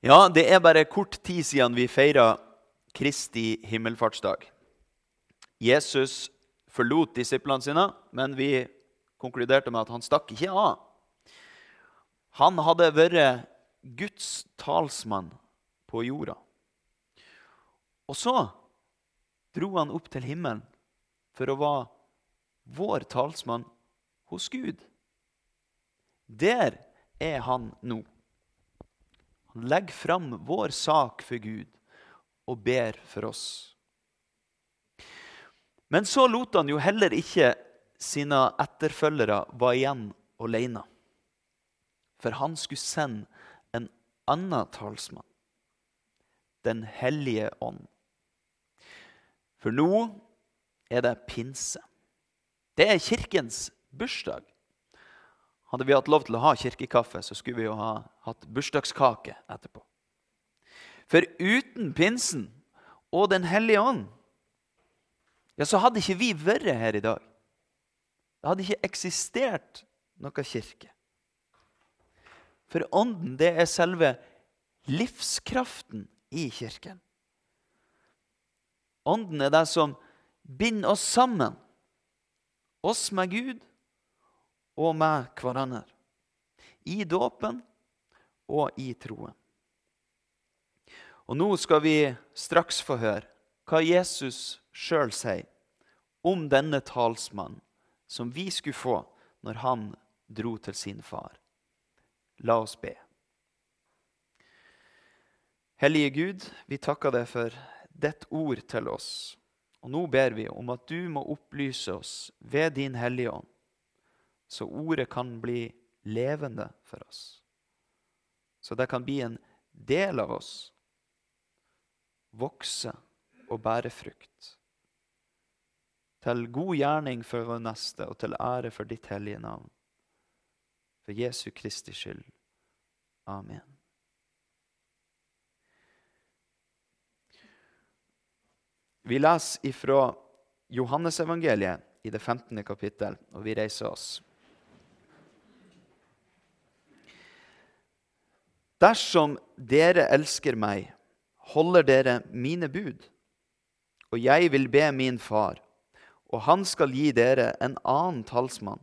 Ja, det er bare kort tid siden vi feira Kristi himmelfartsdag. Jesus forlot disiplene sine, men vi konkluderte med at han stakk ikke av. Han hadde vært Guds talsmann på jorda. Og så dro han opp til himmelen for å være vår talsmann hos Gud. Der er han nå. Han legger fram vår sak for Gud og ber for oss. Men så lot han jo heller ikke sine etterfølgere være igjen alene. For han skulle sende en annen talsmann, Den hellige ånd. For nå er det pinse. Det er kirkens bursdag. Hadde vi hatt lov til å ha kirkekaffe, så skulle vi jo ha hatt bursdagskake etterpå. For uten pinsen og Den hellige ånd, ja, så hadde ikke vi vært her i dag. Det hadde ikke eksistert noe kirke. For ånden, det er selve livskraften i kirken. Ånden er det som binder oss sammen. Oss med Gud og med hverandre. I dåpen og i troen. Og nå skal vi straks få høre hva Jesus sjøl sier om denne talsmannen som vi skulle få når han dro til sin far. La oss be. Hellige Gud, vi takker deg for ditt ord til oss. Og nå ber vi om at du må opplyse oss ved din Hellige Ånd, så ordet kan bli levende for oss. Så det kan bli en del av oss, vokse og bære frukt. Til god gjerning for vår neste og til ære for ditt hellige navn. For Jesu Kristi skyld. Amen. Vi leser ifra Johannesevangeliet i det 15. kapittel, og vi reiser oss. Dersom dere elsker meg, holder dere mine bud. Og jeg vil be min far, og han skal gi dere en annen talsmann,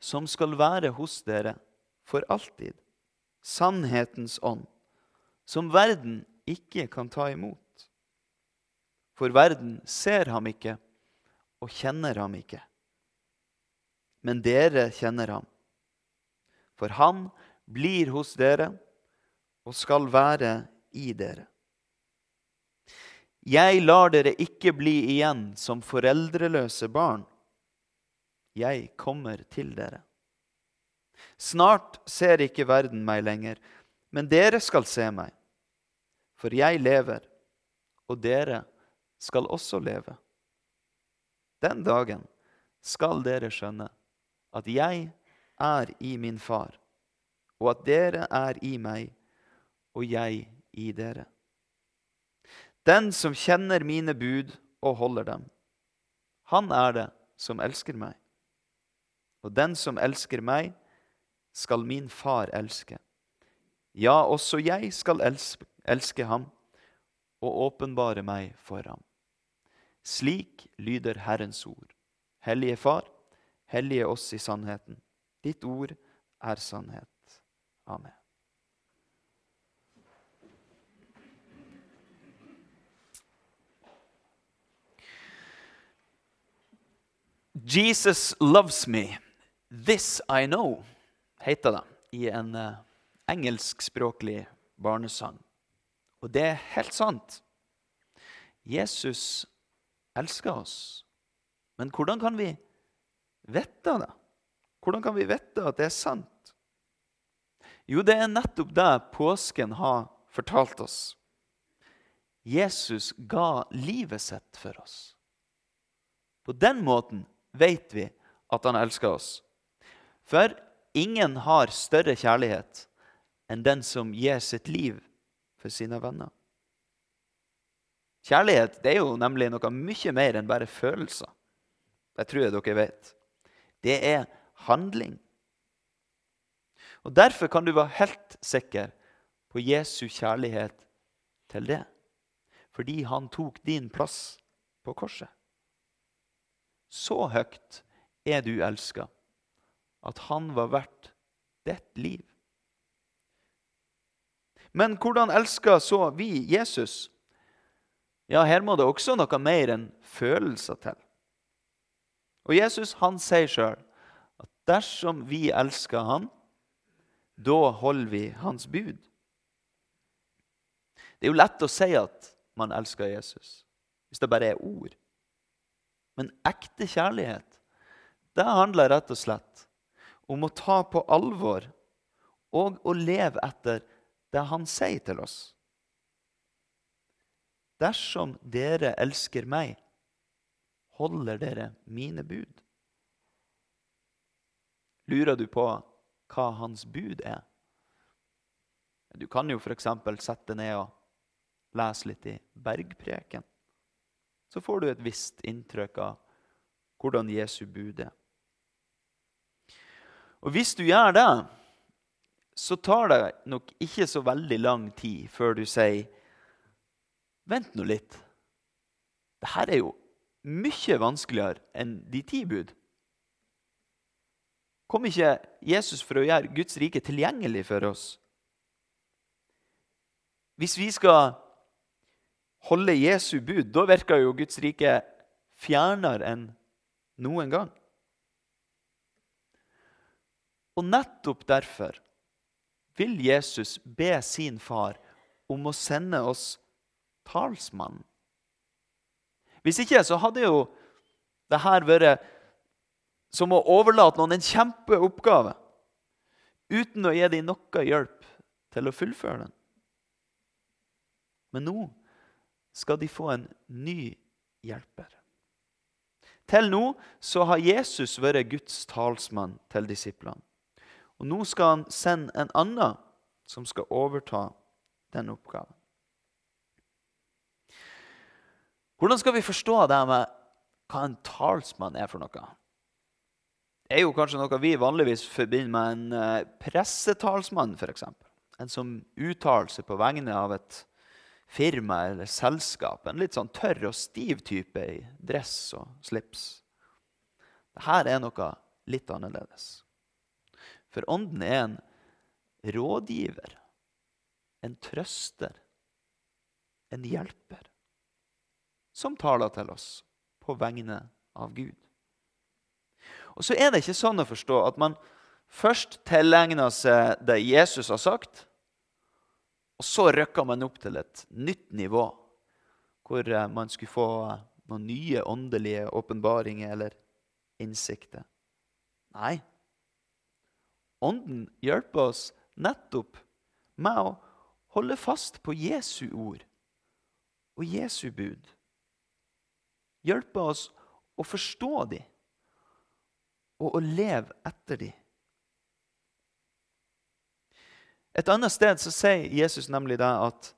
som skal være hos dere for alltid, sannhetens ånd, som verden ikke kan ta imot. For verden ser ham ikke og kjenner ham ikke. Men dere kjenner ham, for han blir hos dere og skal være i dere. Jeg lar dere ikke bli igjen som foreldreløse barn. Jeg kommer til dere. Snart ser ikke verden meg lenger, men dere skal se meg. For jeg lever, og dere skal også leve. Den dagen skal dere skjønne at jeg er i min far, og at dere er i meg, og jeg i dere. Den som kjenner mine bud og holder dem, han er det som elsker meg. Og den som elsker meg, skal min far elske. Ja, også jeg skal elske ham og åpenbare meg for ham. Slik lyder Herrens ord. Hellige Far, hellige oss i sannheten. Ditt ord er sannhet. Amen. Jesus loves me, this I know, heter det i en uh, engelskspråklig barnesang. Og det er helt sant. Jesus elsker oss. Men hvordan kan vi vite det? Hvordan kan vi vite at det er sant? Jo, det er nettopp det påsken har fortalt oss. Jesus ga livet sitt for oss. På den måten vet vi at han elsker oss. For ingen har større kjærlighet enn den som gir sitt liv for sine venner. Kjærlighet det er jo nemlig noe mye mer enn bare følelser. Det tror jeg dere vet. Det er handling. Og Derfor kan du være helt sikker på Jesu kjærlighet til det. Fordi han tok din plass på korset. Så høyt er du elska at han var verdt ditt liv. Men hvordan elsker så vi Jesus? Ja, her må det også noe mer enn følelser til. Og Jesus han sier sjøl at dersom vi elsker han, da holder vi hans bud. Det er jo lett å si at man elsker Jesus, hvis det bare er ord. Men ekte kjærlighet, det handler rett og slett om å ta på alvor og å leve etter det han sier til oss. Dersom dere elsker meg, holder dere mine bud. Lurer du på hva hans bud er? Du kan jo f.eks. sette ned og lese litt i Bergpreken. Så får du et visst inntrykk av hvordan Jesu bud er. Og hvis du gjør det, så tar det nok ikke så veldig lang tid før du sier Vent nå litt. Dette er jo mye vanskeligere enn de ti bud. Kom ikke Jesus for å gjøre Guds rike tilgjengelig for oss? Hvis vi skal holde Jesu bud, da virker jo Guds rike fjernere enn noen gang. Og nettopp derfor vil Jesus be sin far om å sende oss talsmannen. Hvis ikke så hadde jo det her vært som å overlate noen en kjempeoppgave uten å gi dem noe hjelp til å fullføre den. Men nå skal de få en ny hjelper. Til nå så har Jesus vært Guds talsmann til disiplene. Og nå skal han sende en annen som skal overta den oppgaven. Hvordan skal vi forstå det med hva en talsmann er for noe? Det er jo kanskje noe vi vanligvis forbinder med en eh, pressetalsmann, f.eks. En som uttaler seg på vegne av et firma eller selskap. En litt sånn tørr og stiv type i dress og slips. Dette er noe litt annerledes. For Ånden er en rådgiver, en trøster, en hjelper, som taler til oss på vegne av Gud. Og så er det ikke sånn å forstå at man først tilegner seg det Jesus har sagt, og så rykker man opp til et nytt nivå, hvor eh, man skulle få noen nye åndelige åpenbaringer eller innsikter. Nei, Ånden hjelper oss nettopp med å holde fast på Jesu ord og Jesu bud. Hjelper oss å forstå dem og å leve etter dem. Et annet sted så sier Jesus nemlig det at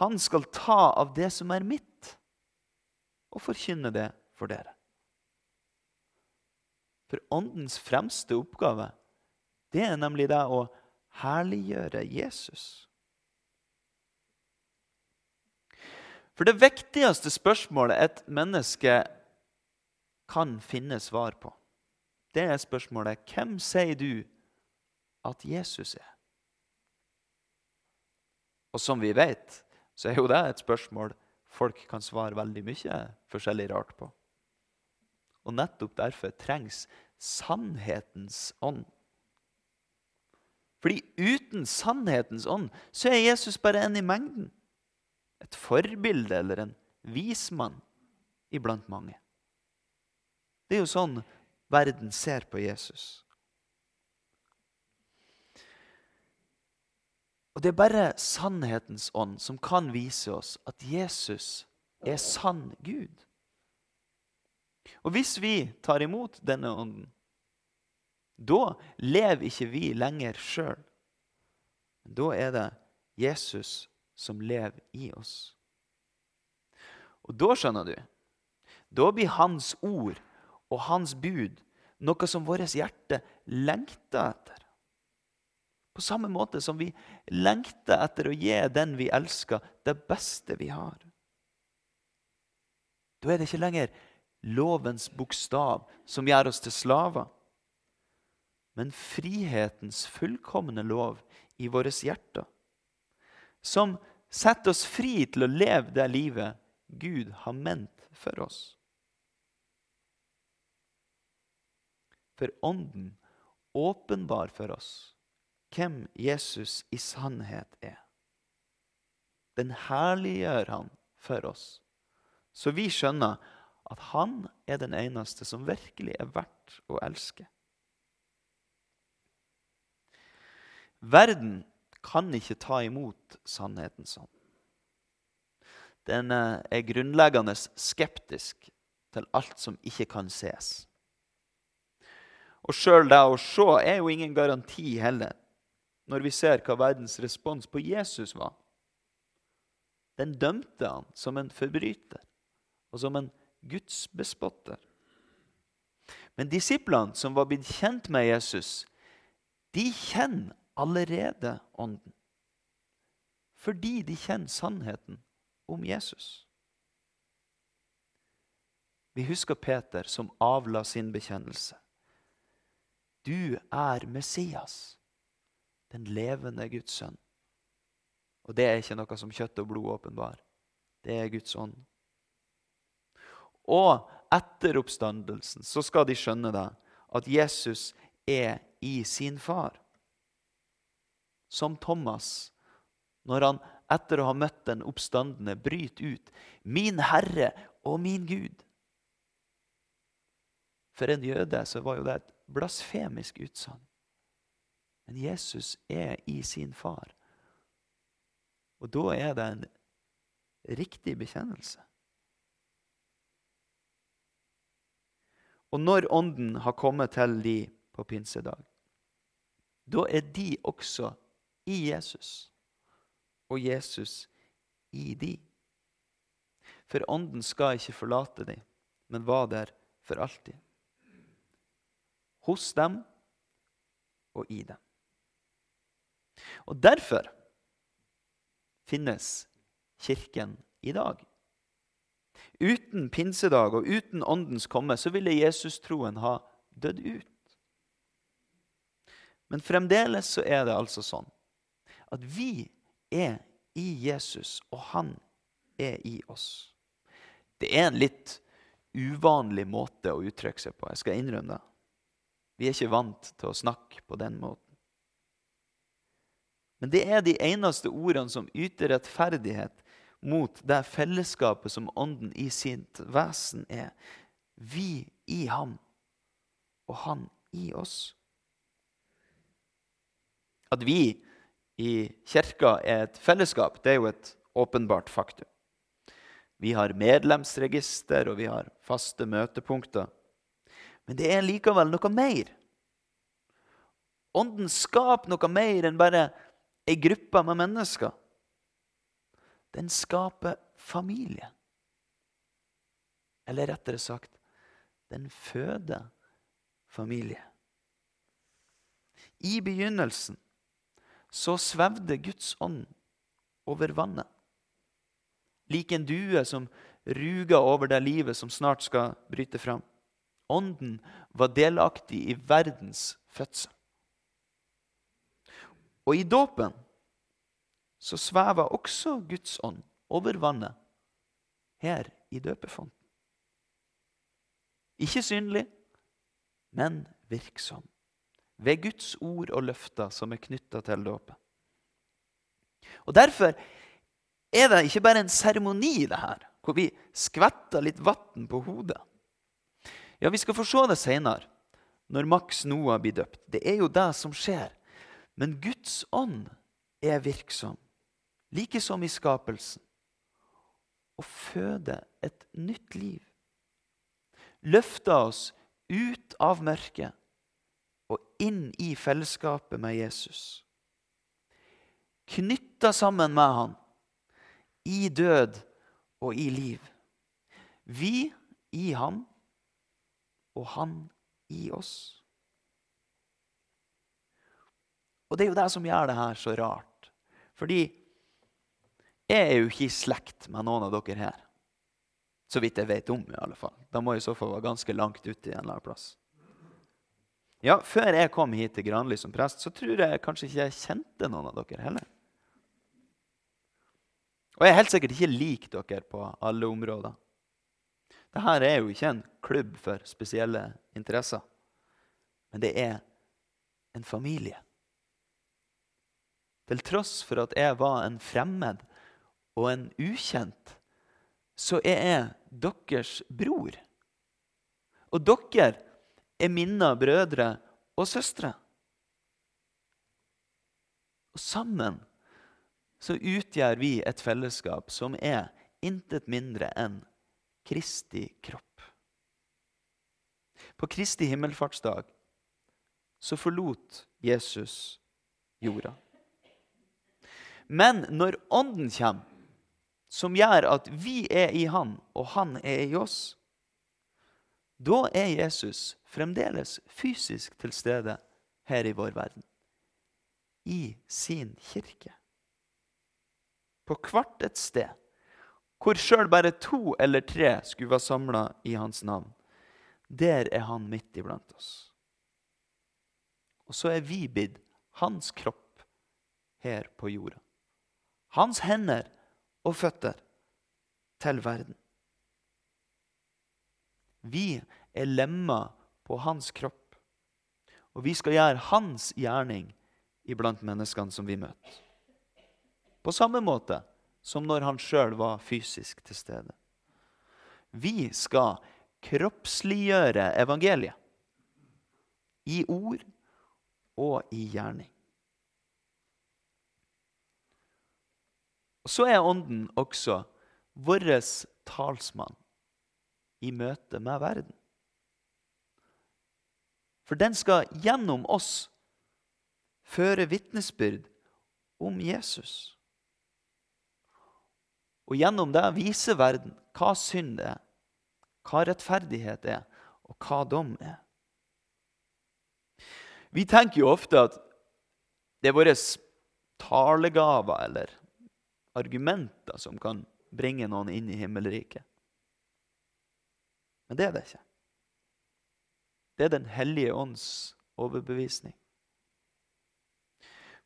han skal ta av det som er mitt, og forkynne det for dere. For Åndens fremste oppgave det er nemlig det å herliggjøre Jesus. For det viktigste spørsmålet et menneske kan finne svar på, det er spørsmålet hvem sier du at Jesus er? Og som vi vet, så er jo det et spørsmål folk kan svare veldig mye forskjellig rart på. Og nettopp derfor trengs sannhetens ånd fordi uten sannhetens ånd så er Jesus bare en i mengden. Et forbilde eller en vismann iblant mange. Det er jo sånn verden ser på Jesus. Det er bare sannhetens ånd som kan vise oss at Jesus er sann Gud. Og hvis vi tar imot denne ånden, da lever ikke vi lenger sjøl. Da er det Jesus som lever i oss. Og da skjønner du Da blir hans ord og hans bud noe som vårt hjerte lengter etter. På samme måte som vi lengter etter å gi den vi elsker, det beste vi har. Da er det ikke lenger lovens bokstav som gjør oss til slaver, men frihetens fullkomne lov i våre hjerter, som setter oss fri til å leve det livet Gud har ment for oss. For Ånden åpenbar for oss hvem Jesus i sannhet er. Den herliggjør han for oss, så vi skjønner at han er den eneste som virkelig er verdt å elske. Verden kan ikke ta imot sannheten sånn. Den eh, er grunnleggende skeptisk til alt som ikke kan ses. Og sjøl det å se er jo ingen garanti heller når vi ser hva verdens respons på Jesus var. Den dømte han som en forbryter og som en gudsbespotter. Men disiplene som var blitt kjent med Jesus, de kjenner allerede Ånden. Fordi de kjenner sannheten om Jesus. Vi husker Peter som avla sin bekjennelse. Du er Messias den levende Guds sønn. Og det er ikke noe som kjøtt og blod åpenbar. Det er Guds ånd. Og etter oppstandelsen så skal de skjønne det, at Jesus er i sin far. Som Thomas, når han etter å ha møtt den oppstandende bryter ut 'Min Herre og min Gud'. For en jøde så var jo det et blasfemisk utsagn. Men Jesus er i sin far. Og da er det en riktig bekjennelse. Og når Ånden har kommet til de på pinsedag, da er de også i Jesus, og Jesus i de. For Ånden skal ikke forlate dem, men var der for alltid. Hos dem og i dem. Og Derfor finnes Kirken i dag. Uten pinsedag og uten Åndens komme så ville Jesus-troen ha dødd ut. Men fremdeles så er det altså sånn at vi er i Jesus, og han er i oss. Det er en litt uvanlig måte å uttrykke seg på. Jeg skal innrømme det. Vi er ikke vant til å snakke på den måten. Men det er de eneste ordene som yter rettferdighet mot det fellesskapet som Ånden i sitt vesen er. Vi i ham, og han i oss. At vi i kirka er et fellesskap, det er jo et åpenbart faktum. Vi har medlemsregister, og vi har faste møtepunkter. Men det er likevel noe mer. Ånden skaper noe mer enn bare ei gruppe med mennesker. Den skaper familie. Eller rettere sagt, den føder familie. I begynnelsen så svevde Guds ånd over vannet. Lik en due som ruger over det livet som snart skal bryte fram. Ånden var delaktig i verdens fødsel. Og i dåpen så svever også Guds ånd over vannet her i døpefonten. Ikke synlig, men virksom. Ved Guds ord og løfter som er knytta til dåpen. Og Derfor er det ikke bare en seremoni, det her, hvor vi skvetter litt vann på hodet. Ja, Vi skal få se det seinere, når Max Noah blir døpt. Det er jo det som skjer. Men Guds ånd er virksom, like som i skapelsen, og føder et nytt liv. Løfter oss ut av mørket og inn i fellesskapet med Jesus. Knytta sammen med han i død og i liv. Vi i han, og han i oss. Og det er jo det som gjør det her så rart. Fordi jeg er jo ikke i slekt med noen av dere her. Så vidt jeg vet om, i alle fall. Da må jeg i så fall være ganske langt ute i en eller annen plass. Ja, Før jeg kom hit til Granli som prest, så tror jeg kanskje ikke jeg kjente noen av dere heller. Og jeg er helt sikkert ikke lik dere på alle områder. Dette er jo ikke en klubb for spesielle interesser, men det er en familie. Til tross for at jeg var en fremmed og en ukjent, så er jeg deres bror. Og dere er mine brødre og søstre. Og sammen så utgjør vi et fellesskap som er intet mindre enn Kristi kropp. På Kristi himmelfartsdag så forlot Jesus jorda. Men når Ånden kommer, som gjør at vi er i Han, og Han er i oss, da er Jesus fremdeles fysisk til stede her i vår verden. I sin kirke. På hvert et sted hvor sjøl bare to eller tre skulle være samla i hans navn. Der er han midt iblant oss. Og så er vi blitt hans kropp her på jorda hans hender og føtter til verden. Vi er lemmer på hans kropp, og vi skal gjøre hans gjerning iblant menneskene som vi møter. På samme måte som når han sjøl var fysisk til stede. Vi skal kroppsliggjøre evangeliet i ord og i gjerning. Og Så er Ånden også vår talsmann i møte med verden. For den skal gjennom oss føre vitnesbyrd om Jesus. Og gjennom det vise verden hva synd er, hva rettferdighet er, og hva dom er. Vi tenker jo ofte at det er våre talegaver eller argumenter som kan bringe noen inn i himmelriket. Men det er det ikke. Det er Den hellige ånds overbevisning.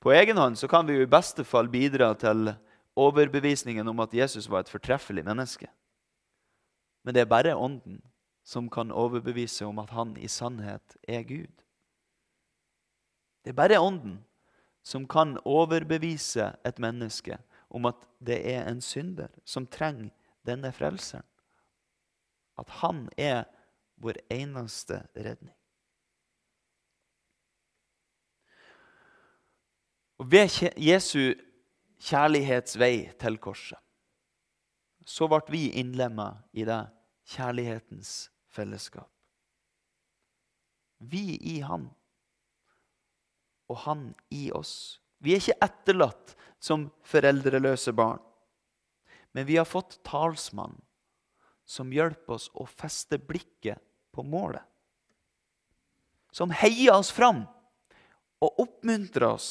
På egen hånd så kan vi jo i beste fall bidra til overbevisningen om at Jesus var et fortreffelig menneske. Men det er bare Ånden som kan overbevise om at han i sannhet er Gud. Det er bare Ånden som kan overbevise et menneske om at det er en synder som trenger denne frelseren. At han er vår eneste redning. Og Ved Jesu kjærlighetsvei til korset så ble vi innlemma i det kjærlighetens fellesskap. Vi i Han, og Han i oss. Vi er ikke etterlatt som foreldreløse barn. Men vi har fått talsmann som hjelper oss å feste blikket på målet. Som heier oss fram og oppmuntrer oss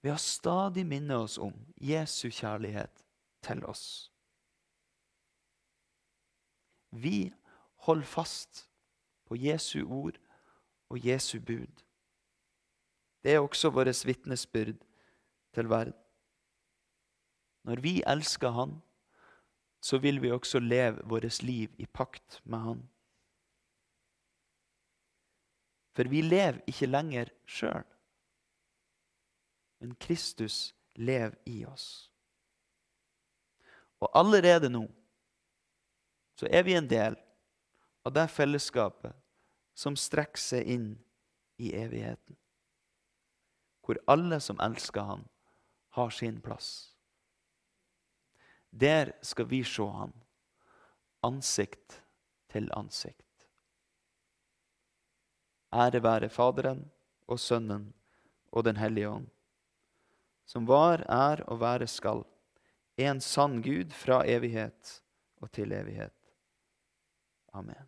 ved å stadig minne oss om Jesu kjærlighet til oss. Vi holder fast på Jesu ord og Jesu bud. Det er også vårt vitnesbyrd til verden. Når vi elsker Han, så vil vi også leve vårt liv i pakt med Han. For vi lever ikke lenger sjøl, men Kristus lever i oss. Og allerede nå så er vi en del av det fellesskapet som strekker seg inn i evigheten. Hvor alle som elsker Han, har sin plass. Der skal vi se han ansikt til ansikt. Ære være Faderen og Sønnen og Den hellige ånd, som var, er og være skal, en sann Gud fra evighet og til evighet. Amen.